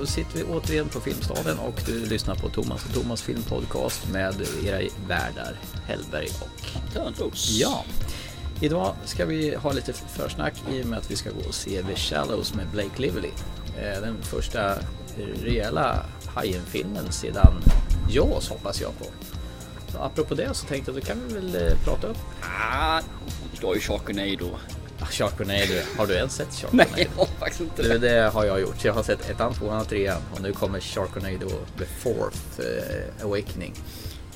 Då så, då sitter vi återigen på Filmstaden och du lyssnar på Thomas och Thomas filmpodcast med era värdar Hellberg och Törnros. Ja. Idag ska vi ha lite försnack i och med att vi ska gå och se The Shallows med Blake Lively. Eh, Den första rejäla Hajen-filmen sedan Jaws hoppas jag på. Så apropå det så tänkte jag då kan vi väl eh, prata upp Ah, du har ju Sharknado. Ah, Sharknado. Har du ens sett Sharknado? Nej, jag har faktiskt inte det. det har jag gjort. Jag har sett ettan, tvåan och trean och nu kommer Sharknado The Fourth eh, Awakening.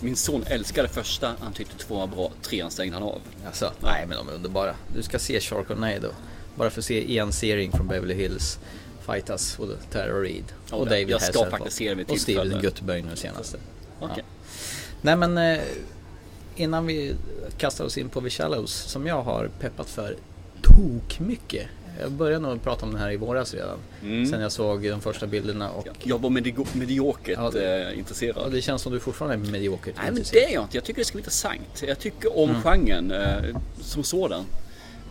Min son älskade första, han tyckte två var bra, trean stängde han av. Alltså, nej men de är underbara. Du ska se Sharknado. Bara för att se Ian Searing från Beverly Hills fightas och Tara Reid. Ja, och David jag ska Hasselhoff. Och Steven. Guttenberg nu senaste. Okej. Ja. Nej men eh, innan vi kastar oss in på The Shallows som jag har peppat för tok mycket. Jag började nog prata om den här i våras redan. Mm. Sen jag såg de första bilderna och Jag var medio- mediokert Ja, det- eh, intresserad. Ja, det känns som du fortfarande är mediokert Nej men det är jag inte. Jag tycker det ska bli intressant. Jag tycker om Mm. genren eh, som sådan.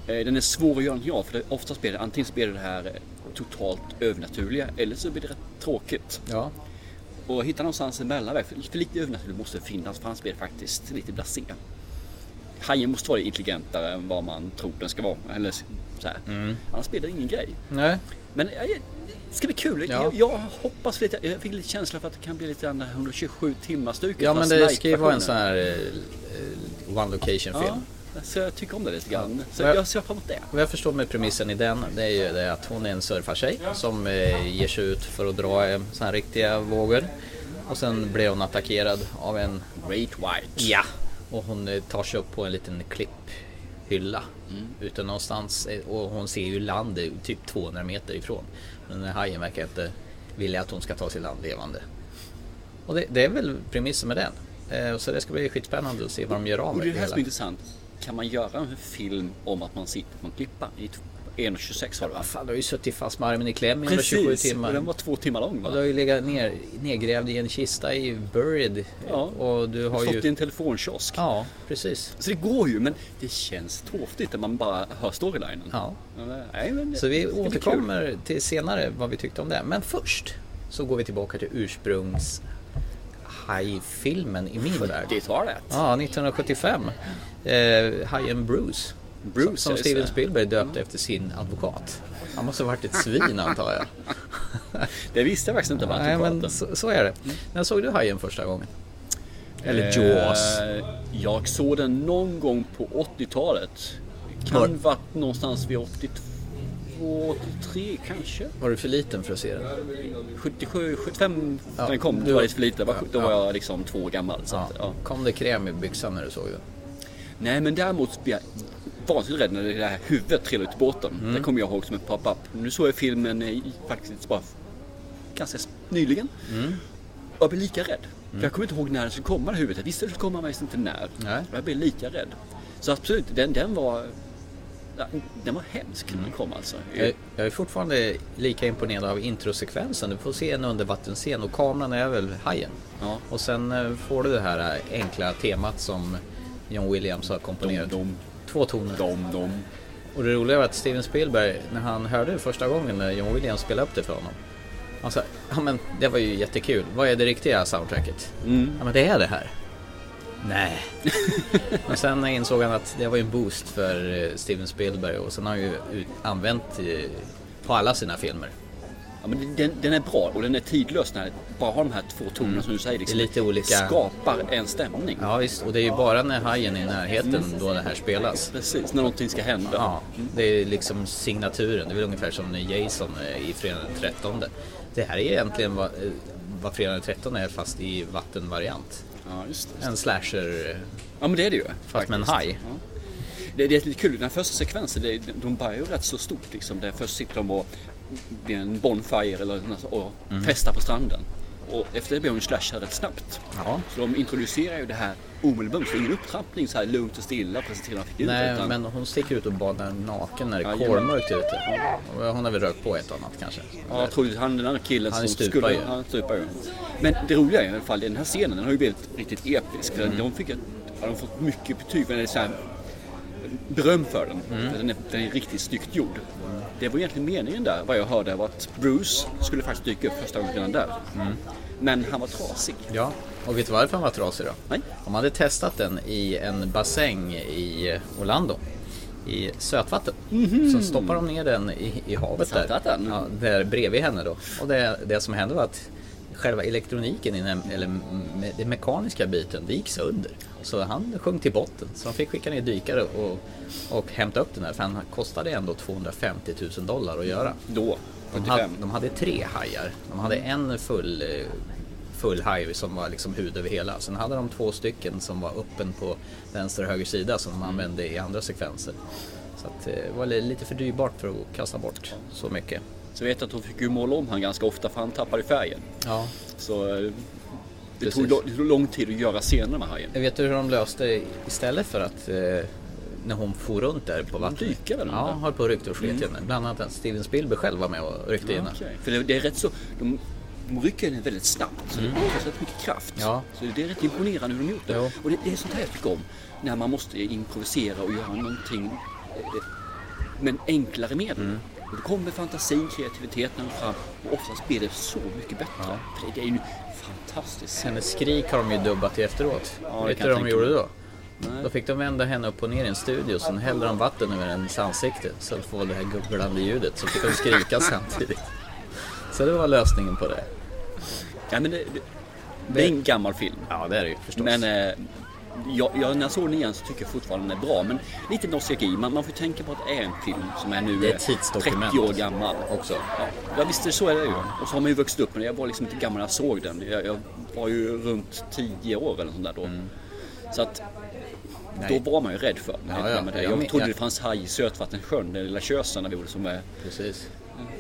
Eh, den är svår att göra någonting av för det, oftast blir det antingen blir det det här eh, totalt övernaturliga eller så blir det rätt tråkigt. Ja, Och hitta någonstans en mellanväg. För, för lite övernaturligt måste det finnas för annars blir det faktiskt lite blasé. Hajen måste vara intelligentare än vad man tror den ska vara. Eller så här. Mm. Annars blir det ingen grej. nej. Men eh, det ska bli kul. Ja. Jag, jag hoppas lite. Jag fick lite känsla för att det kan bli lite grann 127 timmar stuket. Ja men det ska ju vara en sån här eh, one location film. Ja, så jag tycker om det lite grann. Så Ja. jag ser fram emot det. Vad jag förstår med premissen i den, det är ju det att hon är en surfartjej som eh, ger sig ut för att dra eh, såna här riktiga vågor. Och sen blir hon attackerad av en... Great White. Ja! Och hon eh, tar sig upp på en liten klipphylla. Ute någonstans. eh, Och hon ser ju land eh, typ 200 meter ifrån. Men hajen verkar inte vilja att hon ska ta sig land levande. Och det, det är väl premissen med den. Så det ska bli skitspännande att se vad de gör av Och det är det här som är intressant. Kan man göra en film om att man sitter på en klippa 1.26 var det va? Fan, du har ju suttit fast med armen i kläm i 127 timmar. och den var två timmar lång Och va? du har ju legat ner, nedgrävd i en kista i Buried. Ja. Och du har Stått i ju... en telefonkiosk. Ja, precis. Så det går ju men det känns torftigt när man bara hör storylinen. Ja. Nej, men Så vi återkommer till senare vad vi tyckte om det. Men först så går vi tillbaka till ursprungs hajfilmen i min värld. kul. Det tar det. Ja, 1975. Eh, Hajen Bruce. Bruce, som, Steven. Spielberg döpte efter sin advokat. Han måste ha varit ett svin antar jag. Det visste jag faktiskt inte var Nej men advokaten. så, så är det. När såg du Hajen första gången? Eller Jaws? Eh, Jag såg den någon gång på 80-talet. Var- Kan varit någonstans vid 82, 83 kanske. Var du för liten för att se den? 77, 75 Ja, den kom. du var lite för lite. Då var- Då Ja. var jag liksom två år gammal. Så Ja. att, ja. Kom det kräm i byxan när du såg den? Nej men däremot vansinnigt rädd när det där huvudet trillade ut i båten. Mm. Det kommer jag ihåg som en pop-up. Nu såg jag filmen i, faktiskt bara ganska nyligen. Mm. Och jag blev lika rädd. För jag kommer inte ihåg när det skulle komma det huvudet. Jag visste att det skulle komma men jag visste inte när. Nej. Och jag blev lika rädd. Så absolut, den, den var den var hemsk när den Mm. kom alltså. Jag, jag är fortfarande lika imponerad av introsekvensen. Du får se en undervattensscen och kameran är väl hajen. Ja. Och sen eh, får du det här enkla temat som John Williams har Dom, komponerat. dom, Två toner. dom, dom. Och det roliga var att Steven Spielberg, när han hörde det första gången när John Williams spelade upp det för honom. Han sa, ja men det var ju jättekul. Vad är det riktiga soundtracket? Mm. Ja men det är det här. Nej. men sen insåg han att det var ju en boost för eh, Steven Spielberg och sen har han ju använt eh, på alla sina filmer. Ja, men den, den är bra och den är tidlös när bara har de här två tonerna som du säger. Liksom, Mm. Det är lite olika- Skapar en stämning. Ja visst, och det är ju bara när hajen är i närheten då det här spelas. Precis, när någonting ska hända. Ja, det är liksom signaturen. Det är väl ungefär som när Jason i Fredag den 13. Det här är egentligen vad, eh, vad Fredag den 13 är fast i vattenvariant. Ja, just det. En slasher Ja, men det är det ju. fast med en faktiskt. haj. Ja. Det, det är lite kul, den första sekvensen, det, de börjar ju rätt så stort liksom. Där först sitter de och vid en bonfire eller något, och Mm. festar på stranden. Och efter det blir hon slasher rätt snabbt. Ja. Så de introducerar ju det här omedelbart. Så ingen upptrappning så här lugnt och stilla presenterar en figur. Nej, utan- men hon sticker ut och badar naken när det är Ja, kolmörkt ute. Och Hon har väl rökt på ett och annat kanske. Ja, jag tror han den andra killen Han som stupar skulle... ju. Han stupar ju. Men det roliga är i alla fall, den här scenen den har ju blivit riktigt episk. Mm. De fick ett, har de fått mycket betyg. För den är så här, beröm för den. För den, är, den är riktigt snyggt gjord. Det var egentligen meningen där, vad jag hörde, var att Bruce skulle faktiskt dyka upp första gången redan där. Men han var trasig. Ja, och vet du varför han var trasig då? Nej. De hade testat den i en bassäng i Orlando. I sötvatten. Så stoppar de ner den i, i havet där. Ja, där bredvid henne då. Och det, det som hände var att själva elektroniken, i den, eller me, den mekaniska biten, det gick sönder. Så han sjönk till botten. Så de fick skicka ner dykare och, och hämta upp den här. För han kostade ändå 250 000 dollar att göra. Då, De hade, 75. de hade tre hajar. De hade en full, full haj som var liksom hud över hela. Sen hade de två stycken som var öppen på vänster och höger sida som de använde i andra sekvenser. Så att, eh, det var li- lite för dyrbart för att kasta bort så mycket. Så vet jag att de fick ju måla om han ganska ofta för han tappade färgen. Ja. Så eh, det Precis. tog, det tog lång tid att göra scener med hajen. Jag vet du hur de löste istället för att eh, när hon for runt där på vattnet? dyka väl? Ja, höll på och ryckte och slet henne. Bland annat att Steven Spielberg själv var med och ryckte i henne. Okej. För det, det är rätt så, de, de rycker den väldigt snabbt så det krävs rätt mycket kraft. Ja. Så det är rätt imponerande hur de gjort det. Jo. Och det, det är sånt här jag tycker om. När man måste improvisera och göra någonting eh, med enklare medel. Och då kommer fantasin, kreativiteten fram och oftast blir det så mycket bättre. Det, det är ju fantastiskt. Hennes skrik har de ju dubbat i efteråt. Ja, Vet du vad de gjorde då? Nej. Då fick de vända henne upp och ner i en studio, sen hällde de vatten över hennes ansikte så att få det här gugglande ljudet. Så fick de skrika samtidigt. Så det var lösningen på det. Ja, men det, det, det är en gammal film. Ja, det är det ju förstås. Men eh, jag, jag, när jag såg den igen så tycker jag fortfarande den är bra. Men lite nostalgi. Man, man får tänka på att det är en film som är nu är eh, ett tidsdokument. 30 år gammal också. Ja, ja visst så är det ju. Och så har man ju vuxit upp med det. Jag var liksom inte gammal när jag såg den. Jag, jag var ju runt 10 år eller sånt där då. Så att Nej. då var man ju rädd för. Ja, ja. Det. Jag trodde jag- det fanns haj i Sötvattensjön, den lilla kösen där vi gjorde som är Precis.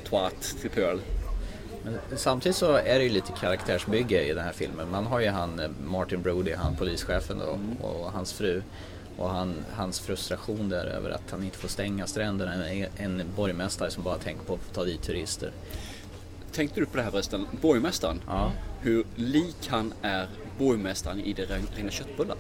twat till pöl. Men samtidigt så är det ju lite karaktärsbygge i den här filmen. Man har ju han eh, Martin Brody, han polischefen då, och hans fru. Och han, hans frustration där över att han inte får stänga stränderna. En, en borgmästare som bara tänker på att ta dit turister. Tänkte du på det här förresten? Borgmästaren. Ja. Hur lik han är borgmästaren i Det regnar köttbullar.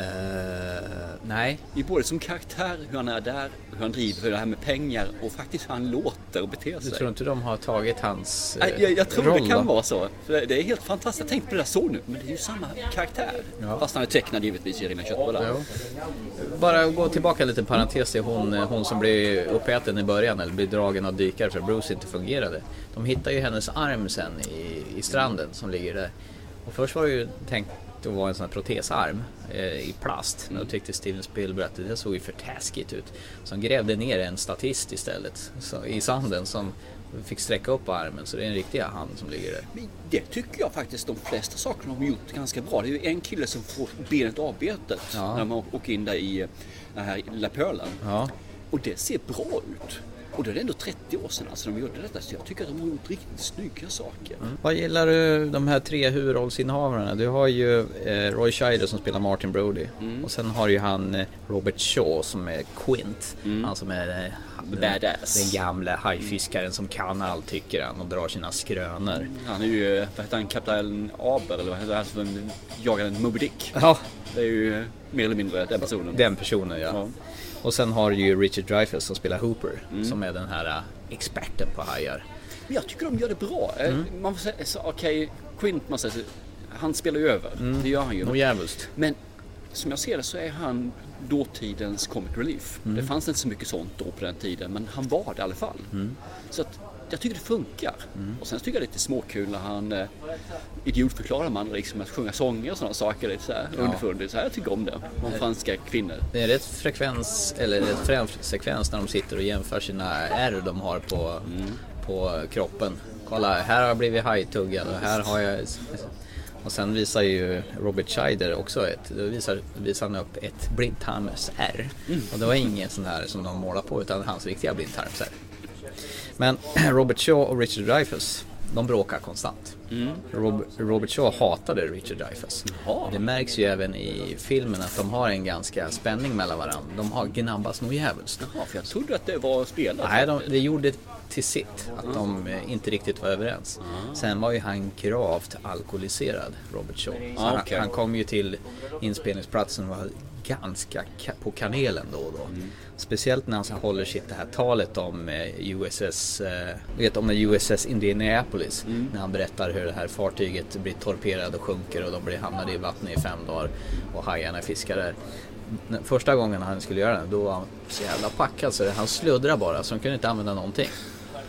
Eh, nej, I både som karaktär, hur han är där, hur han driver, hur det här med pengar och faktiskt hur han låter och beter du sig. tror inte de har tagit hans eh, Nej, jag, jag tror roll det kan då? vara så. För det, är helt fantastiskt. Jag tänkte på det där så nu, men det är ju samma karaktär. Ja. Fast han är tecknad givetvis i Rena köttbullar. Jo. Bara gå tillbaka lite parentes till hon, hon som blir uppäten i början eller blir dragen av dykare för att Bruce inte fungerade. De hittar ju hennes arm sen i, i stranden som ligger där. Och först var det ju tänkt att vara en sån här protesarm eh, i plast. Men då tyckte Steven Spielberg att det där såg ju för taskigt ut. Så han grävde ner en statist istället så, i sanden som fick sträcka upp armen. Så det är en riktig hand som ligger där. Men Det tycker jag faktiskt de flesta sakerna de har gjort ganska bra. Det är ju en kille som får benet avbetet Ja. när de åker in där i den här lilla pölen. Ja. Och det ser bra ut. Och då är det ändå 30 år sedan alltså de gjorde detta. Så jag tycker att de har gjort riktigt snygga saker. Vad gillar du de här tre huvudrollsinnehavarna? Du har ju eh, Roy Scheider som spelar Martin Brody. Mm. Och sen har ju han eh, Robert Shaw som är Quint. Han som är eh, Mm. Badass. den gamla hajfiskaren som kan allt tycker han och drar sina skrönor. Han är ju, vad heter han, kapten Aber eller vad heter han som jagar en Moby Dick. Ja, Det är ju eh, mer eller mindre den personen. den personen ja. Ja. Och sen har du ju Richard Dreyfuss som spelar Hooper. Mm. Som är den här eh, experten på hajar. Men jag tycker de gör det bra. Eh, Mm. Man får säga, okej, Quint man säger, han spelar ju över. Det gör han ju. Djävulskt. Men som jag ser det så är han dåtidens comic relief. Mm. Det fanns inte så mycket sånt då på den tiden, men han var det i alla fall. Mm. Så att jag tycker det funkar. Och sen tycker jag det är lite småkul när han eh, idiotförklarar man liksom att sjunga sånger och sådana saker. Lite så här underfundigt. Så här, jag tycker om det. Om franska kvinnor. Det är rätt frekvens, eller rätt frän sekvens när de sitter och jämför sina ärr de har på, på kroppen. Kolla, här har jag blivit hajtuggad och här har jag... Och sen visar ju Robert Scheider också ett, då visar, visar han upp ett blindtarmsärr. Och det var inget sån här som de målar på utan hans riktiga blindtarmsärr. Men Robert Shaw och Richard Dreyfuss, de bråkar konstant. Rob, Robert Shaw hatade Richard Dreyfuss. Det märks ju även i filmen att de har en ganska spänning mellan varandra. De har gnabbats nog djävulskt. Jaha, för jag trodde att det var spelat. Nej, de, det gjorde till sitt att de eh, inte riktigt var överens. Sen var ju han gravt alkoholiserad, Robert Shaw. Så Ah, han, okej. han kom ju till inspelningsplatsen och var ganska ka- på kanelen då och då. Speciellt när han håller sitt det här talet om eh, USS, eh, du vet om det USS Indianapolis. När han berättar hur det här fartyget blir torperat och sjunker och de blir hamnade i vattnet i fem dagar och hajarna fiskar där. Första gången han skulle göra det, då var han så jävla packad så han sluddrade bara så han kunde inte använda någonting.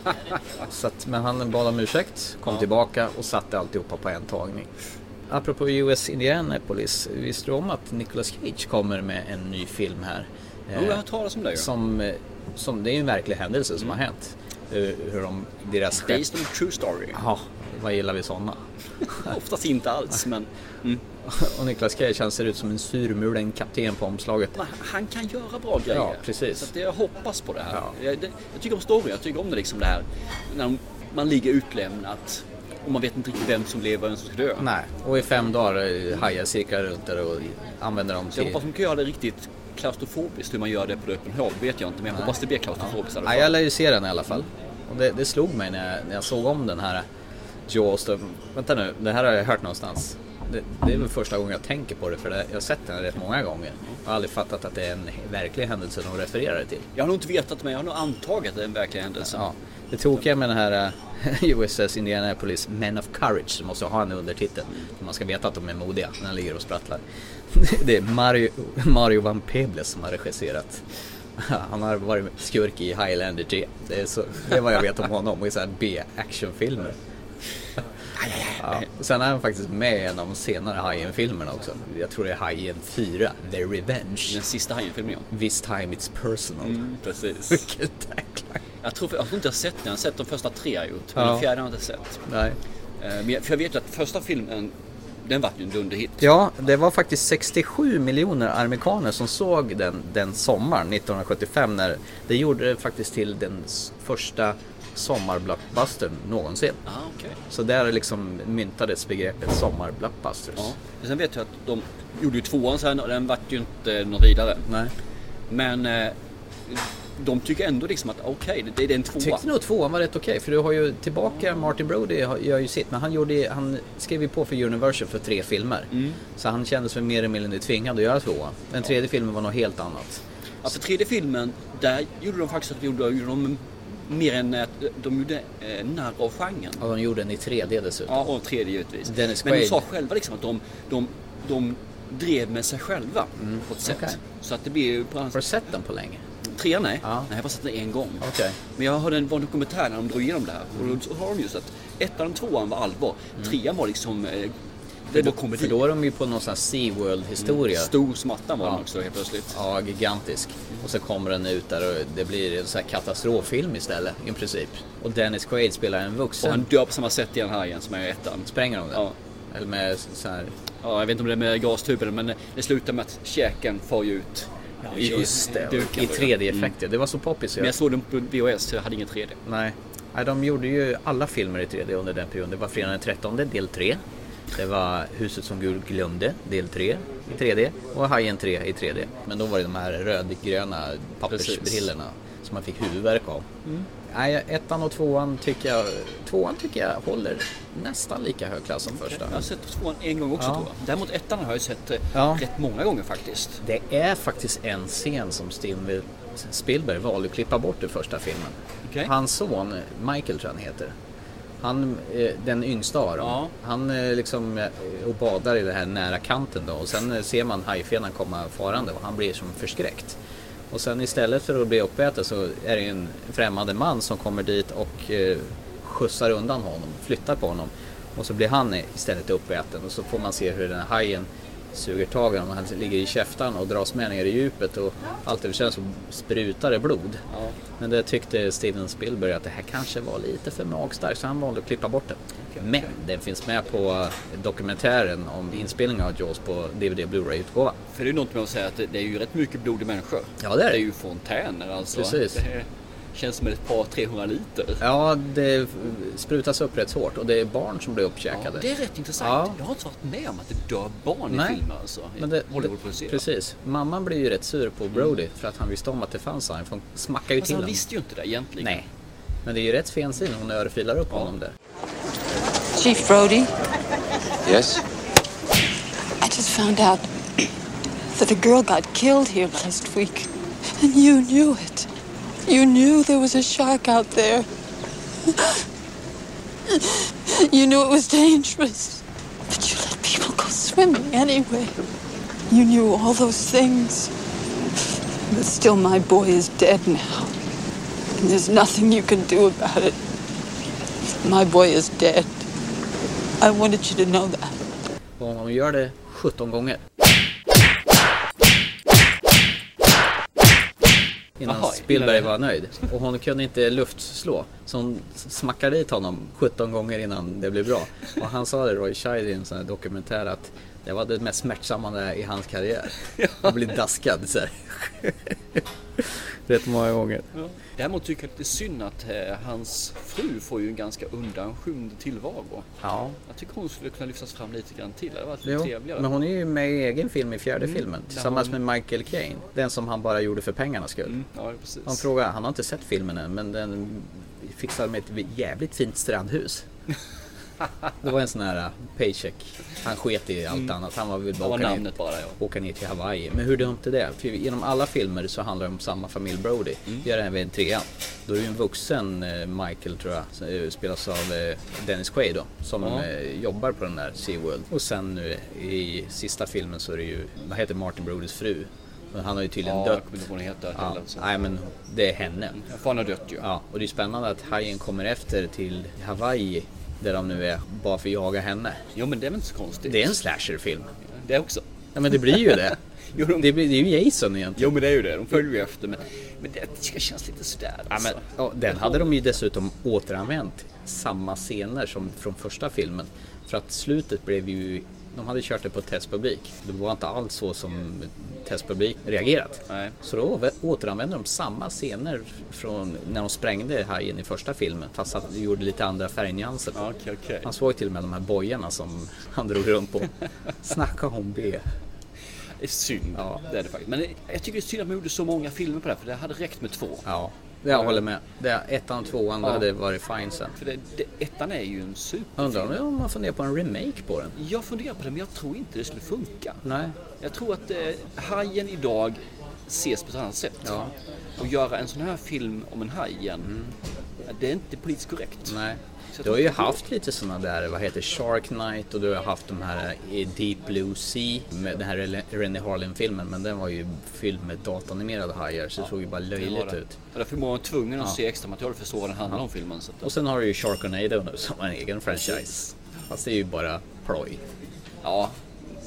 Så att, men han bad om ursäkt, kom tillbaka och satte alltihopa på en tagning. Apropå US Indianapolis, visste du om att Nicolas Cage kommer med en ny film här? Jo, jag har hört talas om det. Som, eh, som, det är ju en verklig händelse som har hänt. Hur, hur de, deras skepp... Based on a true story. Ja, vad gillar vi sådana? Oftast inte alls, men mm. Och Nicolas Cage han ser ut som en surmulen kapten på omslaget. Han kan göra bra grejer. Ja, precis. Så jag hoppas på det här. Ja. Jag, det, jag tycker om story, jag tycker om det liksom det här när man ligger utlämnat och man vet inte riktigt vem som lever och vem som ska dö. Nej, och i fem dagar hajar cirklar runt där och använder dem Så jag till... hoppas de kan göra det riktigt klaustrofobiskt. Hur man gör det på det öppen håll vet jag inte, men jag hoppas det blir klaustrofobiskt Ja, fall. jag lär ju se den i alla fall. Och det, det slog mig när jag, när jag såg om den här Jaws. Då, vänta nu, det här har jag hört någonstans. Det, det är väl första gången jag tänker på det för det, jag har sett den rätt många gånger. Jag har aldrig fattat att det är en verklig händelse de refererar till. Jag har nog inte vetat men jag har nog antagit att det är en verklig händelse. Ja, det tokiga med den här eh, USS Indianapolis Men of Courage som måste ha en undertitel. Man ska veta att de är modiga när de ligger och sprattlar. Det är Mario, Mario Van Peebles som har regisserat. Han har varit skurk i Highlander 3. Det är, så, det är vad jag vet om honom och i B-actionfilmer. Ja. Sen är han faktiskt med i en av de senare Hajen-filmerna också. Jag tror det är Hajen 4, The Revenge. Den sista Hajen-filmen ja. This time it's personal. Mm, precis. Vilken tagline. Jag tror, jag tror inte jag har sett den. Jag har sett de första tre jag gjort. Men Ja. den fjärde har jag inte sett. Nej. Eh, Men jag, för jag vet ju att första filmen, den vart ju en dunderhit. Ja, det var faktiskt 67 miljoner amerikaner som såg den, den sommaren 1975 när det gjorde det faktiskt till den första sommarblockbustern någonsin. Ah, okej. Så där liksom myntades begreppet sommarblockbusters. Ja. Men Sen vet jag att de gjorde ju tvåan sen och den vart ju inte någon vidare. Nej. Men eh, de tycker ändå liksom att okej, det, det är en tvåa. Tyckte nog tvåan var rätt okej för du har ju tillbaka Martin Brody gör ju sitt men han, gjorde, han skrev ju på för Universal för tre filmer. Mm. Så han kändes väl mer eller mindre tvingad att göra tvåan. Den tredje filmen var något helt annat. Ja, för tredje filmen, där gjorde de faktiskt att de gjorde, gjorde de mer än att de gjorde eh, narr av genren. Och de gjorde den i 3D dessutom. Ja, och tredje givetvis. Dennis Men de Quaid. sa själva liksom att de, de, de drev med sig själva på ett sätt. okej. Så att det blir ju på Har du sett den på länge? Trean nej. Ja. Nej, jag har bara sett den en gång. Okej. Men jag hörde en, dokumentär när de drog igenom det här. Och då har de just att ettan och tvåan var allvar. Trean var liksom... Eh, det var komedi. För då är de ju på någon sån här SeaWorld historia. Stor som attan var Ja. den också helt plötsligt. Ja, gigantisk. Och så kommer den ut där och det blir en sån här katastroffilm istället i princip. Och Dennis Quaid spelar en Och vuxen. han dör på samma sätt igen här igen som är i ettan. Spränger de det? Ja. Eller med så här... Ja, jag vet inte om det är med gastuben men det slutar med att käken far ut. I Just det, i då, ja. 3D-effekter. Det var så poppis. Men jag såg den på VHS så jag hade ingen 3D. Nej. Nej, de gjorde ju alla filmer i 3D under den perioden. Det var Fredagen den 13, del 3. Det var Huset som Gud glömde, del 3 i 3D. Och Hajen 3 i 3D. Men då var det de här rödgröna pappersbrillorna som man fick huvudvärk av. Nej, ettan och tvåan tycker jag, tvåan tycker jag håller nästan lika hög klass som första. Jag har sett tvåan en gång också Ja. tror jag. Däremot ettan har jag sett eh, Ja. rätt många gånger faktiskt. Det är faktiskt en scen som Steven Spielberg valde att klippa bort i första filmen. Okej. Hans son, Michael tror jag han heter. Han, eh, den yngsta av dem. Ja. Han eh, liksom och badar i den här nära kanten då och sen ser man hajfenan komma farande och han blir som förskräckt. Och sen istället för att bli uppäten så är det en främmande man som kommer dit och eh, skjutsar undan honom, flyttar på honom. Och så blir han istället uppäten och så får man se hur den här hajen suger tag i honom. Han ligger i käftan och dras med ner i djupet och allt över så sprutar det blod. Ja. Men det tyckte Steven Spielberg att det här kanske var lite för magstarkt så han valde att klippa bort den. Men den finns med på dokumentären om inspelningen av Jaws på DVD Blu-ray-utgåva. För det är något med att säga att det, är ju rätt mycket blod i människor. Ja, det är det. Det är ju fontäner alltså. Precis. Det känns som ett par 300 liter. Ja, det sprutas upp rätt hårt och det är barn som blir Ja, uppkäkade. det är rätt intressant. Ja. Jag har inte varit med om att det dör barn Nej. i filmer alltså. Men det, det, precis. Mamman blir ju rätt sur på Brody för att han visste om att det fanns han. Hon smackar ju Fast till han honom. visste ju inte det egentligen. Nej. Men det är ju rätt fin syn hon örfilar upp honom där. Chief Brody, Yes? I just found out that a girl got killed here last week. And you knew it. You knew there was a shark out there. You knew it was dangerous. But you let people go swimming anyway. You knew all those things. But still, my boy is dead now. And there's nothing you can do about it. My boy is dead. I wanted you to know that. Och hon gör det 17 gånger. Innan Jaha, Spielberg var nöjd. Och hon kunde inte luftslå. Så hon smackade dit honom 17 gånger innan det blev bra. Och han sa det, Roy Scheider i en sån här dokumentär att det var det mest smärtsamma i hans karriär. Att bli daskad så här. Rätt många gånger. Ja. Däremot tycker jag det är synd att eh, hans fru får ju en ganska undanskymd tillvaro. Ja. Jag tycker hon skulle kunna lyftas fram lite grann till. Det hade varit Jo, trevligare. men hon är ju med i egen film i fjärde filmen tillsammans hon- med Michael Caine. Den som han bara gjorde för pengarnas skull. Mm, ja, precis. Han frågar, han har inte sett filmen än men den fixar med ett jävligt fint strandhus. Det var en sån här uh, paycheck. Han sket i allt annat. Han var väl Det bara åka ner, namnet bara ja. åka ner till Hawaii. Men hur dumt är det? För genom alla filmer så handlar det om samma familj Brody. Mm. Gör det även trean. Då är det ju en vuxen eh, Michael tror jag, som eh, spelas av Dennis Quaid då, som eh, jobbar på den där SeaWorld. Och sen nu i sista filmen så är det ju, vad heter Martin Brodys fru? Men han har ju tydligen Ja, dött. jag kommer inte ihåg vad hon heter. Ja, nej men det är henne. Ja, för han har dött ju. Ja, och det är spännande att hajen kommer efter till Hawaii där de nu är bara för att jaga henne. Jo men det är väl inte så konstigt. Det är en slasherfilm. Det också. Ja men det blir ju det. Jo, de- Det, blir, det är ju Jason egentligen. Jo men det är ju det. De följer ju efter. Men, men det ska kännas lite sådär Ja, alltså. men, ja, den hade de ju dessutom återanvänt samma scener som från första filmen. För att slutet blev ju, de hade kört det på testpublik. Det var inte alls så som testpublik reagerat. Nej. Så då vä- återanvände de samma scener från när de sprängde hajen i första filmen. Fast att de gjorde lite andra färgnyanser. Okej, okej. Han såg till och med de här bojorna som han drog runt på. Snacka om det. Det är synd. Ja. Det är det faktiskt. Men jag tycker det är synd att man gjorde så många filmer på det här. För det hade räckt med två. Ja, jag håller med. Det, ettan och tvåan Ja. hade varit fine sen. För det, det, ettan är ju en superfilm. Undrar om man funderar på en remake på den? Jag funderar på det men jag tror inte det skulle funka. Nej. Jag tror att eh, Hajen idag ses på ett annat sätt. Ja. Och göra en sån här film om en haj igen, det är inte politiskt korrekt. Nej. Så Du har ju det haft lite sådana där, vad heter Shark Night och du har haft de här i Deep Blue Sea med den här Rennie Harlin-filmen men den var ju fylld med datanimerade hajar så det såg ju bara Det löjligt det. ut. Och därför var man tvungen att Ja. se extra material för förstå vad den handlar om filmen. Så att, Och sen har du ju Sharknado nu som en egen franchise. Fast det är ju bara ploj. ja,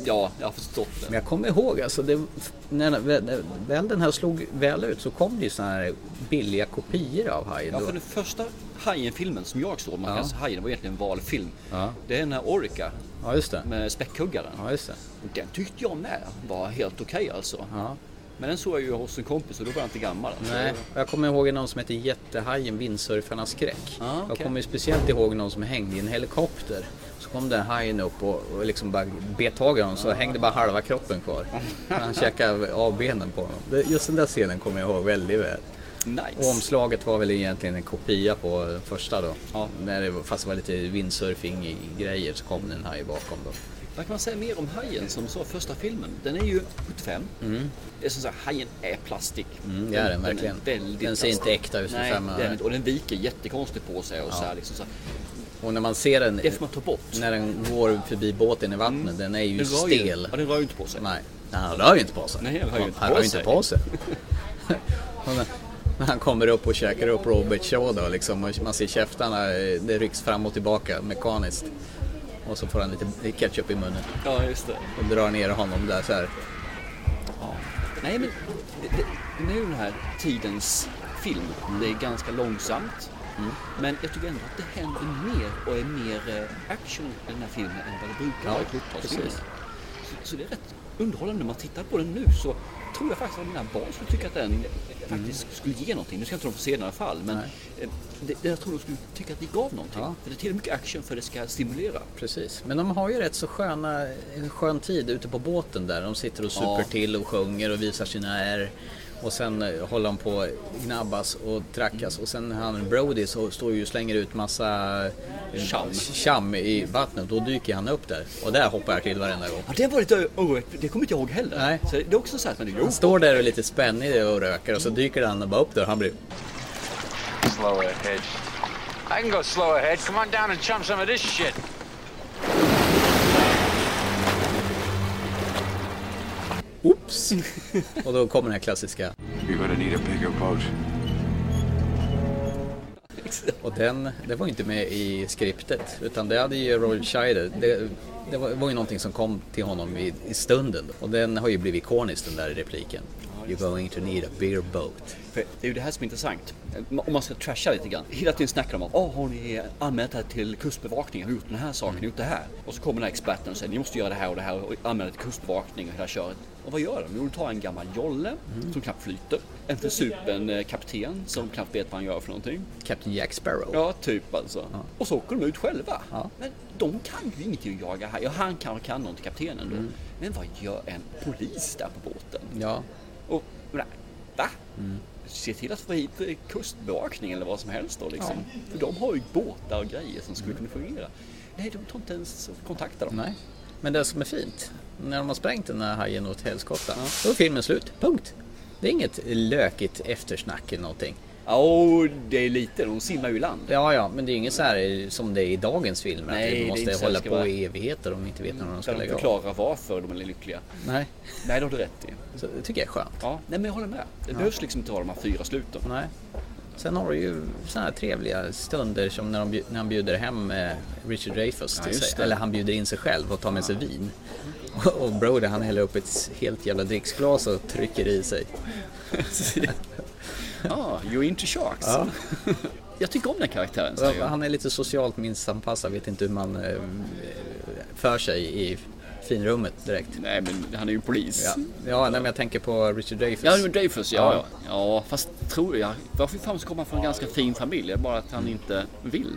ja, jag har förstått Men det. jag kommer ihåg alltså, det, när, när väl den här slog väl ut så kom det ju såna här billiga kopior av hajen. Ja, för den första Hajen-filmen som jag såg, man Ja. kan säga Hajen, var egentligen en valfilm. Ja. Det är den här Orica Ja, just det. med späckhuggaren. Ja, just det. Den tyckte jag med var helt okej alltså. Ja. Men den såg jag ju hos en kompis och då var jag inte gammal. Alltså. Nej, jag kommer ihåg någon som heter Jättehajen, Vindsurfarnas skräck. Ah, Jag okej. kommer speciellt ihåg någon som hängde i en helikopter. Så kom den hajen upp och, och liksom bara bet tag i honom så hängde bara halva kroppen kvar. Han käkade av benen på honom. Just den där scenen kommer jag ihåg väldigt väl. Och Nice. omslaget var väl egentligen en kopia på den första då. Ja. När det, fast det var lite windsurfing i grejer så kom det en haj bakom då. Vad kan man säga mer om Hajen som sa första filmen? Den är ju 75. Det är som sagt, Hajen är plastik. Mm, det är den verkligen. väldigt Den ser inte plastik. äkta ut Nej, är den inte. Och den viker jättekonstigt på sig och så här, liksom så här. Och när man ser den när den går förbi båten i vattnet, den är ju Den rör ju- stel. Ja, den rör ju inte på sig. Nej, han rör ju inte på sig. Nej, han rör ju inte han på ju sig. inte på sig. När- han kommer upp och käkar upp Robert Shaw då liksom, och man ser käftarna, eh, det rycks fram och tillbaka mekaniskt. Och så får han lite ketchup i munnen Ja, just det. och drar ner honom där så här. Nej, men det, det, ju den här tidens film. Det är ganska långsamt. Men jag tycker ändå att det händer mer och är mer eh, action i den här filmen än vad det brukar Ja, vara i 70-talsfilmer. precis. Så, så det är rätt underhållande. När man tittar på den nu så tror jag faktiskt att mina barn skulle tycka att den eh, faktiskt skulle ge någonting. Nu ska inte de få se den i alla fall, men eh, det, det, jag tror de skulle tycka att det gav någonting. Ja. För det är tillräckligt mycket action för att det ska stimulera. Precis, men de har ju rätt så sköna, en skön tid ute på båten där. De sitter och super Ja. till och sjunger och visar sina ärr. Och sen eh, håller de på gnabbas och trackas och sen han Brody så står ju och slänger ut massa eh, Cham. cham i vattnet. Då dyker han upp där och där hoppar jag till varenda gång. Ja, det var lite oroligt. Det kommer inte jag ihåg heller. Nej. Så det är också så att man, Han står där och är lite spännig och röker och så dyker han bara upp där och han blir Slow ahead. I can go slow ahead. Come on down and chum some of this shit. Oops! och då kommer den här klassiska You're gonna need a bigger boat. Och den, det var ju inte med i skriptet utan det hade ju Roy Scheider. Det, det var, var ju någonting som kom till honom i, i stunden och den har ju blivit ikonisk den där repliken. You're going to need a bigger boat. För det är ju det här som är intressant. Om man ska trasha lite grann. Hela tiden snackar de om Åh, har ni anmält det här till kustbevakningen, har gjort den här saken, gjort det här. Och så kommer den här experten och säger ni måste göra det här och det här och anmäla till kustbevakningen och hela köret. Och vad gör de? Jo, de tar en gammal jolle som knappt flyter. En försupen eh, kapten som knappt vet vad han gör för någonting. Captain Jack Sparrow. Ja, typ alltså. Och så åker de ut själva. Ja. Men de kan ju ingenting att jaga här. Ja, han kanske kan något, kaptenen då. Men vad gör en polis där på båten? Ja, Och, va? Se till att få hit eh, kustbevakning eller vad som helst då liksom. För de har ju båtar och grejer som skulle kunna fungera. Nej, de tar inte ens och kontaktar dem. nej. Men det som är fint, när de har sprängt den här hajen åt helskotta, då är filmen slut. Punkt. Det är inget lökigt eftersnack eller någonting. Ja, och det är lite, de simmar ju i land. Ja, ja, men det är inget så här som det är i dagens filmer. Nej, att de måste hålla på vara. i evigheter om de inte vet när de ska de lägga av. förklarar varför de är lyckliga. Nej, Nej, det har du rätt i. så det tycker jag är skönt. Ja, nej men jag håller med. Det behövs liksom inte ha de här fyra sluten. Nej. Sen har du ju sådana här trevliga stunder som när, de, när han bjuder hem eh, Richard Dreyfuss Ja, till just sig. Eller han bjuder in sig själv och tar med sig vin. Och, Brody han häller upp ett helt jävla dricksglas och trycker i sig. Ja, you're into sharks. Ja. Jag tycker om den karaktären. jag. Han är lite socialt missanpassad, vet inte hur man eh, för sig i finrummet direkt. Nej, men han är ju polis. Ja, ja nej, men jag tänker på Richard Dreyfuss. Ja, men ja, Ja. ja. Ja, fast tror jag. Varför fan så kommer han från en ganska fin familj? Det är bara att han inte vill.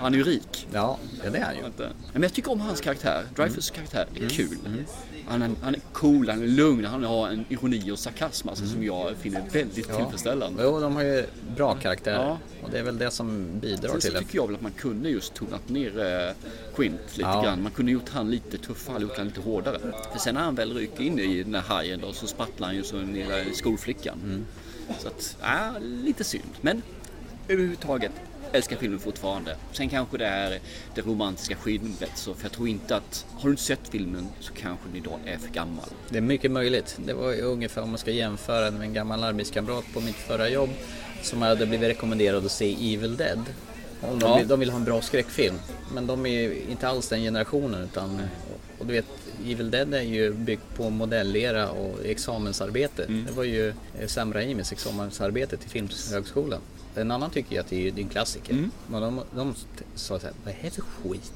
Han är ju rik. Ja, ja, det är han ju. Men jag tycker om hans karaktär. Dreyfus karaktär Mm. är kul. Han är, han är cool, han är lugn, han har en ironi och sarkasm alltså, som jag finner väldigt tillfredsställande. Jo, de har ju bra karaktärer. Ja. Och det är väl det som bidrar Sen till det. tycker jag väl att man kunde just tonat ner eh, Quint lite Ja. grann. Man kunde gjort han lite tuffare, gjort han lite hårdare. För sen när han väl ryker in i den här hajen då så sprattlar han ju som skolflickan. Mm. Så att, ja, lite synd. Men överhuvudtaget älskar filmen fortfarande. Sen kanske det är det romantiska skimret så för jag tror inte att har du inte sett filmen så kanske den idag är för gammal. Det är mycket möjligt. Det var ju ungefär om man ska jämföra med en gammal arbetskamrat på mitt förra jobb som hade blivit rekommenderad att se Evil Dead. De, Ja. vill, de vill ha en bra skräckfilm. Men de är ju inte alls den generationen utan och du vet Evil Dead är ju byggt på modellera och examensarbete. Mm. Det var ju eh, Sam Raimis examensarbete till Filmhögskolan. En annan tycker ju att det är, det är en klassiker. Mm. Men de, de sa såhär, vad är det för skit?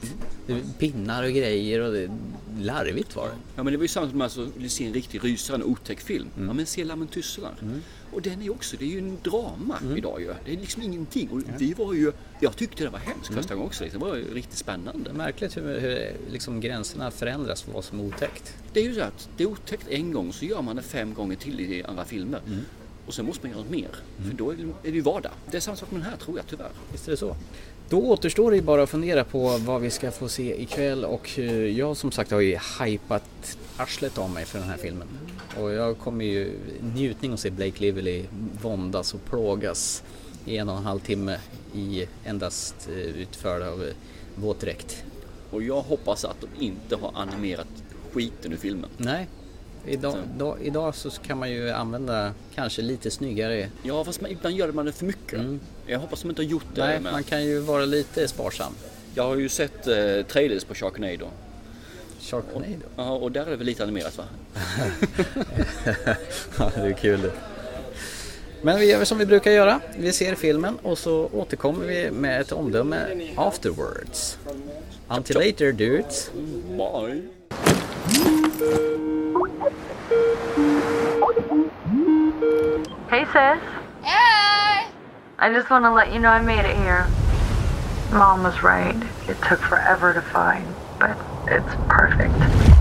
Det är pinnar och grejer och det, larvigt var det. Ja men det var ju samma som att alltså, se en riktig rysare, en otäck film. Mm. Ja men se Lammen Tystlar. Och den är ju också, det är ju en drama Mm. idag ju. Det är liksom ingenting. Och det var ju, jag tyckte det var hemskt första gången också. liksom. Det var ju riktigt spännande. Det är märkligt hur, hur liksom gränserna förändras för vad som är otäckt. Det är ju så att det är otäckt en gång så gör man det fem gånger till i andra filmer. Mm. Och sen måste man göra något mer. För då är det, är ju vardag. Det är samma sak med den här tror jag tyvärr. Visst är det så? Då återstår det ju bara att fundera på vad vi ska få se ikväll och eh, jag som sagt har ju hypat arslet av mig för den här filmen. Och jag kommer ju njutning att se Blake Lively våndas och plågas i en och en halv timme i endast eh, utförd av eh, våtdräkt. Och jag hoppas att de inte har animerat skiten ur filmen. Nej, idag, då, idag så kan man ju använda kanske lite snyggare Ja fast man, ibland gör man det för mycket. Jag hoppas de inte har gjort det. Nej, med. man kan ju vara lite sparsam. Jag har ju sett eh, trailers på Sharknado. Sharknado. Ja, och där är det väl lite animerat va? Ja, det är kul det. Men vi gör som vi brukar göra. Vi ser filmen och så återkommer vi med ett omdöme afterwards. Until later dudes. Bye. Hey, sis. Hey! I just want to let you know I made it here. Mom was right. It took forever to find, but it's perfect.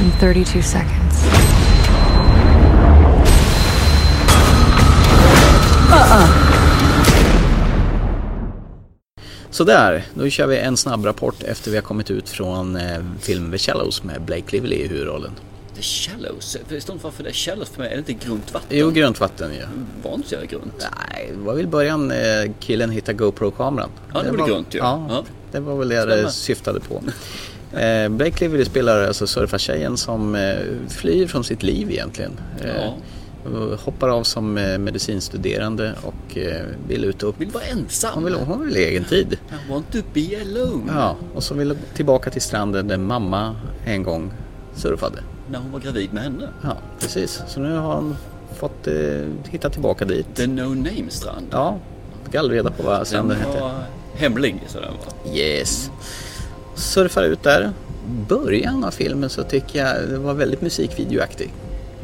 Them 32 seconds. Sådär, då kör vi en snabb rapport efter vi har kommit ut från eh, filmen The Shallows med Blake Lively i huvudrollen. The Shallows. Jag förstår inte varför det är shallows för mig. Är det inte grunt vatten? Jo, grunt vatten ju. Var inte jävla grunt. Nej, det var väl i början eh, killen hittade GoPro-kameran. Ja, det var det grunt ju. Ja, Ja. det var väl det Stämmer. det syftade på. Eh, Blake Lively spelar alltså surfartjejen som eh, flyr från sitt liv egentligen. Eh, Ja. och Hoppar av som eh, medicinstuderande och eh, vill ut och... Vill vara ensam. Hon vill, hon vill egen tid. I want to be alone. Ja, och så vill hon tillbaka till stranden där mamma en gång surfade. När hon var gravid med henne. Ja, precis. Så nu har hon fått eh, hitta tillbaka dit. The No Name strand. Ja, fick aldrig reda på vad Den stranden hette. var hemlig så den var. Yes. Surfar ut där. Början av filmen så tycker jag det var väldigt musikvideoaktig.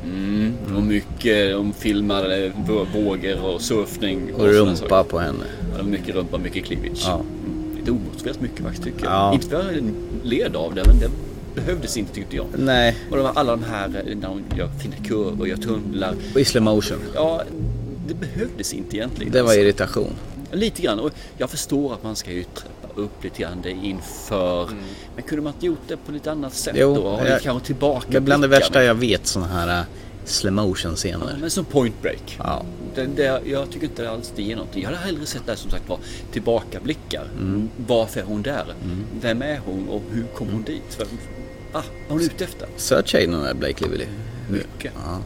Mm. Och mycket, de filmade vå- vågor och surfning. Och sådana rumpa saker. på henne. Ja, var mycket rumpa, mycket cleavage. Ja. Mm. Lite omotiverat mycket faktiskt tycker jag. Ja. Inte för att jag led av det, men det behövdes inte tyckte jag. Nej, Och var alla de här, eh, när de gör fina kurvor, gör tunnlar. och slow motion. Ja, det behövdes inte egentligen. Det var alltså. irritation. Lite grann. Och jag förstår att man ska trappa upp lite grann inför. Men kunde man inte gjort det på lite annat sätt Jo, då? Har jag- kanske tillbaka Det är bland det värsta jag vet sådana här äh, slow motion Ja, scener. men som point break. Ja. Det, det, jag tycker inte alls det ger någonting. Jag hade hellre sett det här som sagt var tillbakablickar. Mm. Varför är hon där? Vem är hon och hur kom hon dit? Vem, ah, vad är hon ute efter? Tjej den där Blake Lively. Mycket. Ja.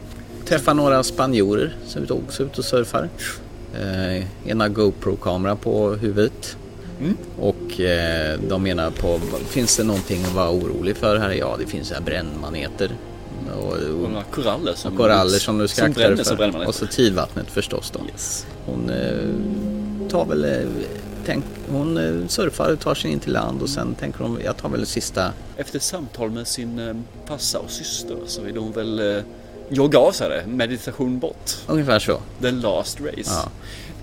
Träffar några spanjorer som är också ute och surfar. Eh, ena GoPro-kamera på huvudet. Mm. Och eh, de menar på, finns det någonting att vara orolig för här? Ja, det finns här brännmaneter. Och, Och några koraller som, och koraller som du ska akta dig för. Och så tidvattnet förstås då. Yes. Hon eh, tar väl, eh, tänk, hon eh, surfar och tar sig in till land och sen tänker hon, jag tar väl sista, Efter samtal med sin eh, passa och syster så vill hon väl sig det. Meditation bort. ungefär så. The Last Race. Ja.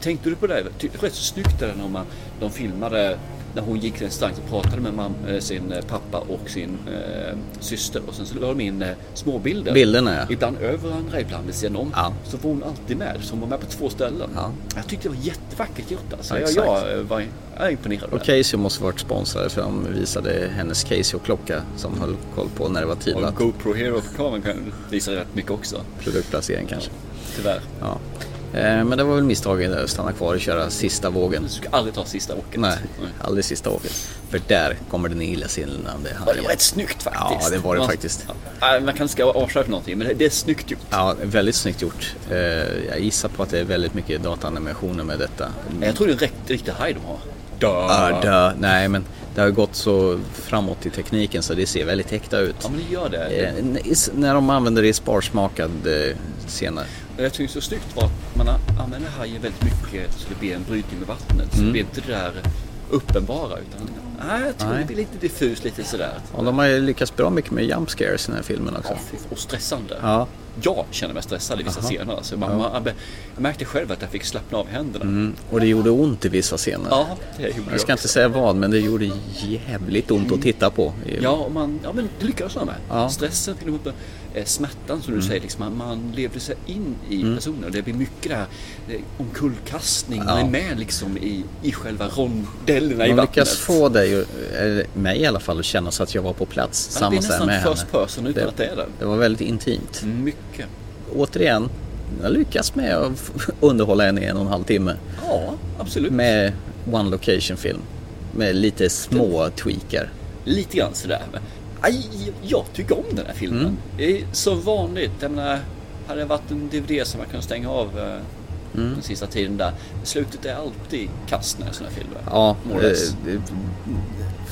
Tänkte du på det? Rätt så snyggt det när man, de filmade när hon gick till strand och pratade med mam, eh, sin eh, pappa och sin eh, syster och sen så la de in eh, småbilder. Bilderna ja. Ibland över varandra, ibland vid sidan om. Ja. Så var hon alltid med. Så hon var med på två ställen. Ja. Jag tyckte det var jättevackert gjort alltså. Ja, jag, jag eh, var jag är imponerad Och. Casio måste varit sponsrade för de visade hennes Casio-klocka som höll koll på när det var Och tidvatten. GoPro Hero på kameran kan visa rätt mycket också. Produktplacering kanske. Tyvärr. Ja. Eh, Men det var väl misstaget att stanna kvar och köra sista vågen. Du ska aldrig ta sista åket. Nej, aldrig sista åket. För där kommer den illasinnande Ja, det var rätt snyggt faktiskt. Ja, det var det Man- faktiskt. Ja, man kanske ska avslöja för någonting, men det- är snyggt gjort. Ja, väldigt snyggt gjort. Eh, Jag gissar på att det är väldigt mycket dataanimationer med detta. Jag tror det är en riktigt, riktigt haj de har. Ja, dö. Nej, men det har gått så framåt i tekniken så det ser väldigt äkta ut. Ja, men det gör det. Eh, När de använder det i sparsmakad eh, scener. Jag tycker så snyggt var att man använder hajen väldigt mycket så det blir en brytning med vattnet. Så det blir inte det där uppenbara utan nej, jag tror Nej. det blir lite diffust, lite sådär. Och de har ju lyckats bra mycket med jump scares i den här filmen också. Ja, och stressande. Ja. Jag känner mig stressad i vissa Jaha. scener. Alltså, man, man, jag märkte själv att jag fick slappna av händerna. Mm. Och det gjorde ont i vissa scener. Ja, det gjorde Jag ska också. inte säga vad, men det gjorde jävligt ont att titta på. Ja, man, ja men det lyckades jag med. Ja. Stressen, fick upp, smärtan som du säger, liksom, man, man levde sig in i Mm. personen. Det blir mycket det här eh, omkullkastning, Ja. man är med liksom i, i själva rondellerna i Man vattnet. lyckas få dig, mig i alla fall, att känna så att jag var på plats. Ja, samma det är nästan med henne. first person utan Det- att det är det. Det var väldigt intimt. Mycket. Återigen, jag lyckas med att underhålla henne i en och en halv timme. Ja, absolut. Med one location film. Med lite små tweakar. Lite grann sådär. Aj, jag tycker om den här filmen. Mm. Det är som vanligt. Jag menar, hade det varit en DVD som man kunde stänga av eh, Mm. den sista tiden där. Slutet är alltid kast när sådana här filmer. Ja, eh, eh,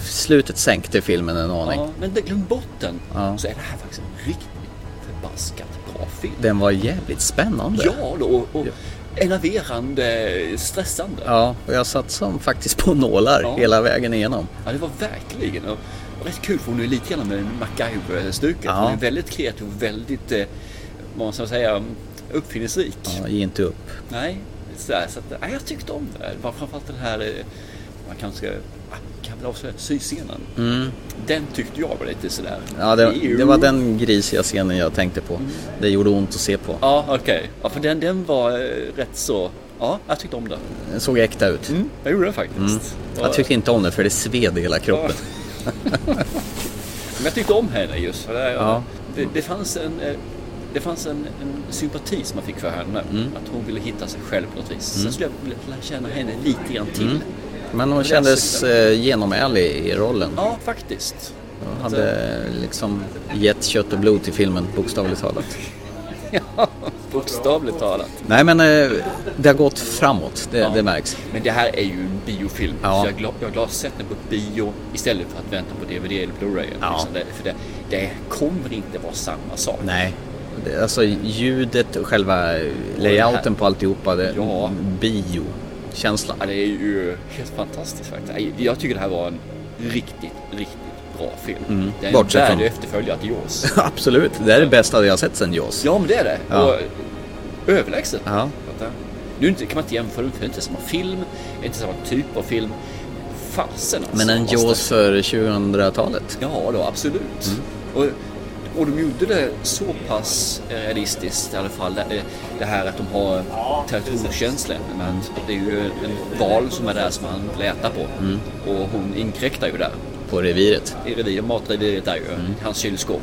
slutet sänkte filmen en aning. Ja, men glöm bort den. Ja. Så är det här faktiskt en riktigt förbaskat bra film. Den var jävligt spännande. Ja, då, och, och enerverande, stressande. Ja, och jag satt som faktiskt på nålar Ja. hela vägen igenom. Ja, det var verkligen. Och rätt kul för hon är lite grann med MacGyver-stuket. Ja. Hon är väldigt kreativ och väldigt, eh, vad man ska säga, uppfinningsrik. Ja, ge inte upp. Nej, sådär, så att, nej, jag tyckte om det. Det var framförallt den här, eh, man kanske ska, kan väl avslöja syscenen. Mm. Den tyckte jag var lite sådär. Ja, det, det var den grisiga scenen jag tänkte på. Det gjorde ont att se på. Ja, okej. Ja, för den, den var eh, rätt så... Ja, jag tyckte om den. Den såg äkta ut. Mm, jag gjorde det faktiskt. Mm. Ja, Jag tyckte inte om det för det sved i hela kroppen. Men jag tyckte om henne just. Ja. Det, det fanns en... eh, Det fanns en, en sympati som man fick för henne. Mm. Att hon ville hitta sig själv på något vis. Sen skulle jag vilja lära känna henne lite grann till. Mm. Men hon kändes eh, genomärlig i rollen. Ja, faktiskt. Hon hade liksom gett kött och blod till filmen, bokstavligt talat. Ja, bokstavligt talat. Nej men eh, det har gått framåt, det, Ja. det märks. Men det här är ju en biofilm. Ja. Så jag är glad, jag är glad att sett den på bio istället för att vänta på DVD eller Blu-ray. Ja. Liksom det, för det, det kommer inte vara samma sak. Nej. Alltså ljudet och själva layouten på alltihopa, det, Ja. bio-känslan. Ja, det är ju helt fantastiskt faktiskt. Jag tycker det här var en riktigt, riktigt bra film. Mm. Det är en Bortsett från- värdig efterföljare till Jaws. Absolut, det är det bästa jag har sett sen Jaws. Ja, men det är det. Ja. Och överlägset. Ja. Nu är inte- kan man inte jämföra, för det är inte samma film, inte samma typ av film. Fasen alltså. Men en Jaws för 2000-talet. Ja, då, absolut. Mm. Och, och de gjorde det så pass realistiskt i alla fall. Det, det här att de har territoriumkänsla. Men att det är ju en val som är där som han letar på. Mm. Och hon inkräktar ju där. På reviret. I reviret, matreviret är ju hans kylskåp.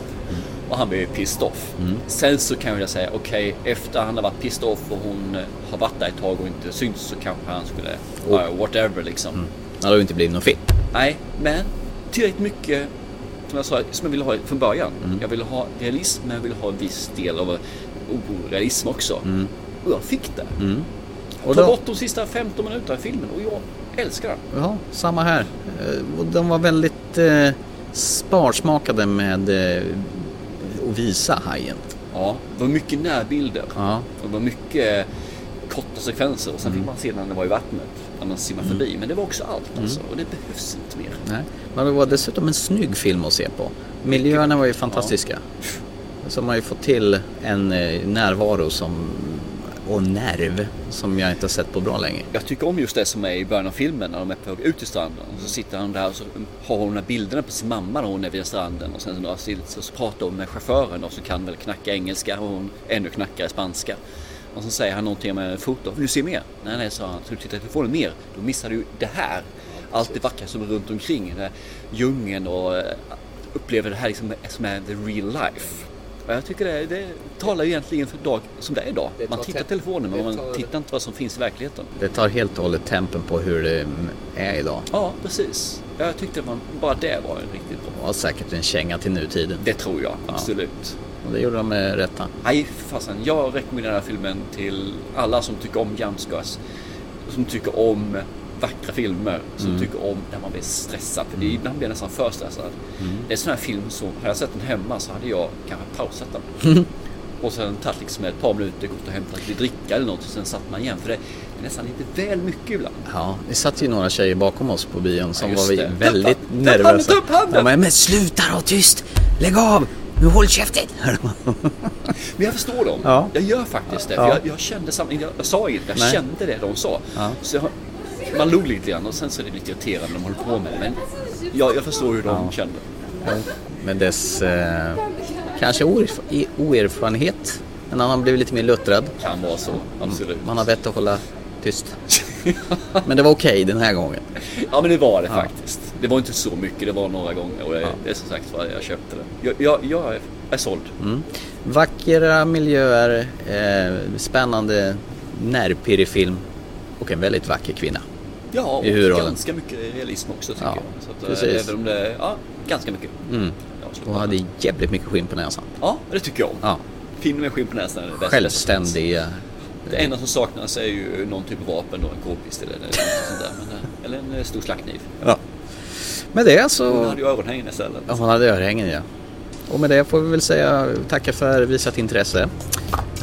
Och han blir ju pissed off. Sen så kan jag säga, okej, efter han har varit pissed off och hon eh, har varit där ett tag och inte synts så kanske han skulle, ja, whatever liksom. Det hade ju inte blivit någon film. Nej, men tillräckligt mycket som jag sa, som jag ville ha från början. Jag ville ha realism, men jag ville ha en viss del av orealism också. Och jag fick det. Och Ta då, bort de sista 15 minuterna i filmen och jag älskar den. ja, samma här. Eh, de var väldigt eh, sparsmakade med eh, att visa hajen. Ja, det var mycket närbilder. Ja. Och det var mycket korta sekvenser. Och sen fick man se när den var i vattnet. När man simmar förbi. Men det var också allt alltså. Och det behövs inte mer. Nej. Men det var dessutom en snygg film att se på. Miljöerna var ju fantastiska. Så de har ju fått till en eh, närvaro som, och nerv som jag inte har sett på bra länge. Jag tycker om just det som är i början av filmen när de är på väg ut till stranden. Och så sitter han där och så har hon de här bilderna på sin mamma när hon är vid stranden. Och sen så, så, så pratar hon med chauffören och så kan väl knacka engelska och hon ännu knackar spanska. Och så säger han någonting med foto. Vill du se mer? Nej, nej, sa han. Så du tittar i telefonen mer? Då missar du det här. Allt det vackra som är runt omkring. Den här djungeln och eh, upplever det här liksom som är the real life. Och jag tycker det, det talar egentligen för dag som det är idag. Det Man tar tittar telefonen men man tar- tittar inte vad som finns i verkligheten. Det tar helt och hållet tempen på hur det är idag. Ja, precis. Jag tyckte man, bara det var en riktigt bra. Det var säkert en känga till nutiden. Det tror jag, absolut. Och det gjorde de med rätta. Nej, fasen. Jag rekommenderar den här filmen till alla som tycker om jumpscares. Som tycker om vackra filmer. Som tycker om när man blir stressad. För det är ibland blir jag nästan för stressad. Det är en sån här film som, hade jag sett den hemma så hade jag kanske pausat den. och sen tagit liksom ett par minuter, gått och hämtat lite dricka eller något och sen satt man igen. För det är nästan lite väl mycket ibland. Ja, det satt ju några tjejer bakom oss på bion som Ja, var det. väldigt handen, nervösa. upp handen! De bara, men sluta då, tyst! Lägg av! Nu håll käften! Men jag förstår dem. Ja. Jag gör faktiskt det. Ja. För jag, jag kände samma, jag, jag sa inte, jag Nej. kände det de sa. Ja. Så jag, man log lite grann och sen så är det lite irriterande när de håller på med det. Men jag, jag förstår hur de kände. Med dess eh, kanske oerf- oerfarenhet. En annan blev lite mer luttrad. Kan vara så, absolut. Man har vett att hålla tyst. Men det var okej den här gången. Ja men det var det faktiskt. Det var inte så mycket, det var några gånger och det, det är som sagt vad jag köpte det. Jag, jag, jag är, såld. Mm. Vackra miljöer, eh, spännande nervpirrig film och en väldigt vacker kvinna. Ja, och I huvudrollen. ganska mycket realism också tycker Ja, jag. Så att, eh, precis. Även om det, ja, ganska mycket. Mm. Och hade jävligt mycket skinn på näsan. ja, det tycker jag om. Ja. Film med skinn på näsan är det bästa. Självständiga. Det enda som saknas är ju någon typ av vapen, då, en k-pist eller något sånt där. Men, eh, eller en eh, stor slagkniv. Ja. Med det Hon så... hade ju öronhängen istället. Ja, hon hade örhängen ja. Och med det får vi väl säga tacka för visat intresse.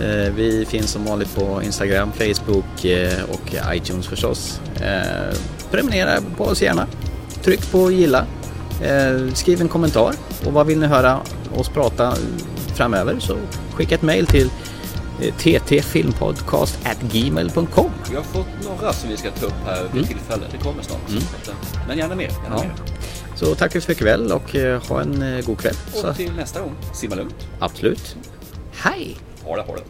Eh, vi finns som vanligt på Instagram, Facebook eh, och iTunes förstås. Eh, prenumerera på oss gärna. Tryck på gilla. Skriv en kommentar och vad vill ni höra oss prata framöver så skicka ett mail till ttfilmpodcastgmail.com Vi har fått några som vi ska ta upp här vid mm. tillfälle. Det kommer snart. Mm. Men gärna mer. Gärna ja. mer. Så tack för ikväll och ha en god kväll. Och så. till nästa gång, simma lugnt. Absolut. Hej! 火啦，好啦。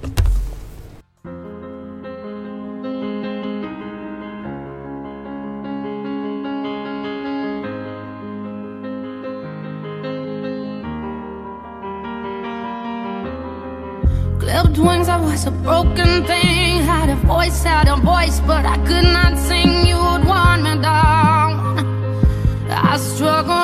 Clipped wings, I was a broken thing. Had a voice, had a voice, but I could not sing. You would want me down. I struggled.